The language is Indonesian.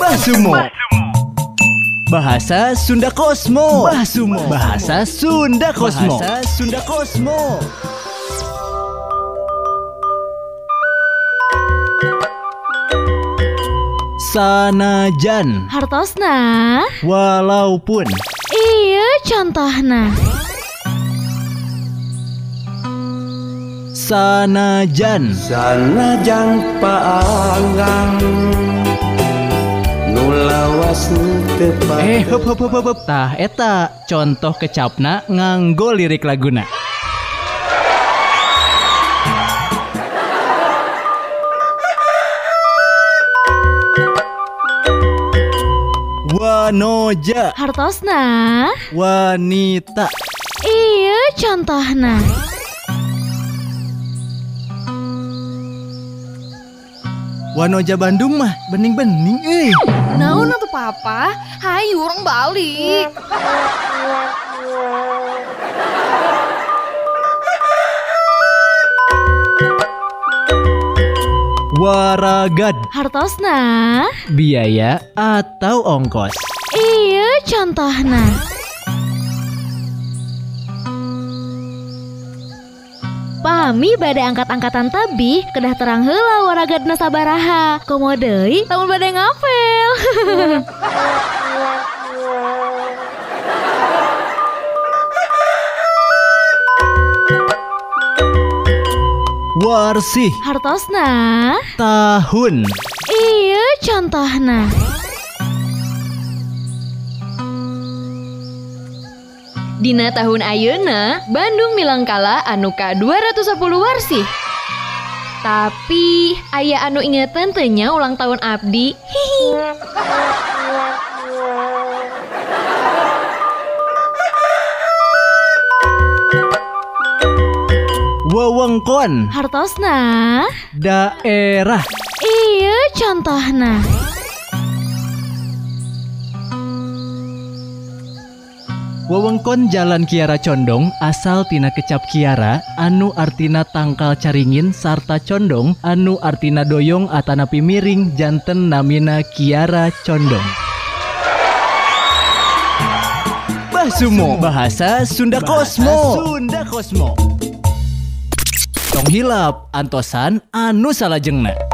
Basumo. Bahasa Sunda Kosmo. Basumo. Bahasa Sunda Kosmo. Bahasa Sunda Kosmo. Sanajan Hartosna walaupun Iya contohna sanajan Sanajang paanggang tepat eh hop hop hop hop, hop. tah eta contoh kecapna nganggo lirik laguna. Wanoja. Hartosna. Wanita. Iya contohna. Wanoja Bandung mah bening-bening eh papa? Hayu orang balik. Waragad Hartosna biaya atau ongkos Iya contohna Pahami badai angkat-angkatan tabi kedah terang heula waragadna sabaraha Komo deui lamun badai ngapel Warsih. Hartosna. Tahun. Iya contohna Dina tahun ayeuna, Bandung Milangkala anu ka 210 warsih. Tapi ayah anu ingetan tenya ulang tahun abdi. Hihi. wewengkon Hartosna daerah Iya contohna wewengkon Jalan Kiara Condong asal tina kecap Kiara anu artina tangkal caringin sarta condong anu artina doyong atanapi miring janten namina Kiara Condong. Basumo. Bahasa Sunda Kosmo. Sunda Kosmo. Tong hilap antosan anu salajengna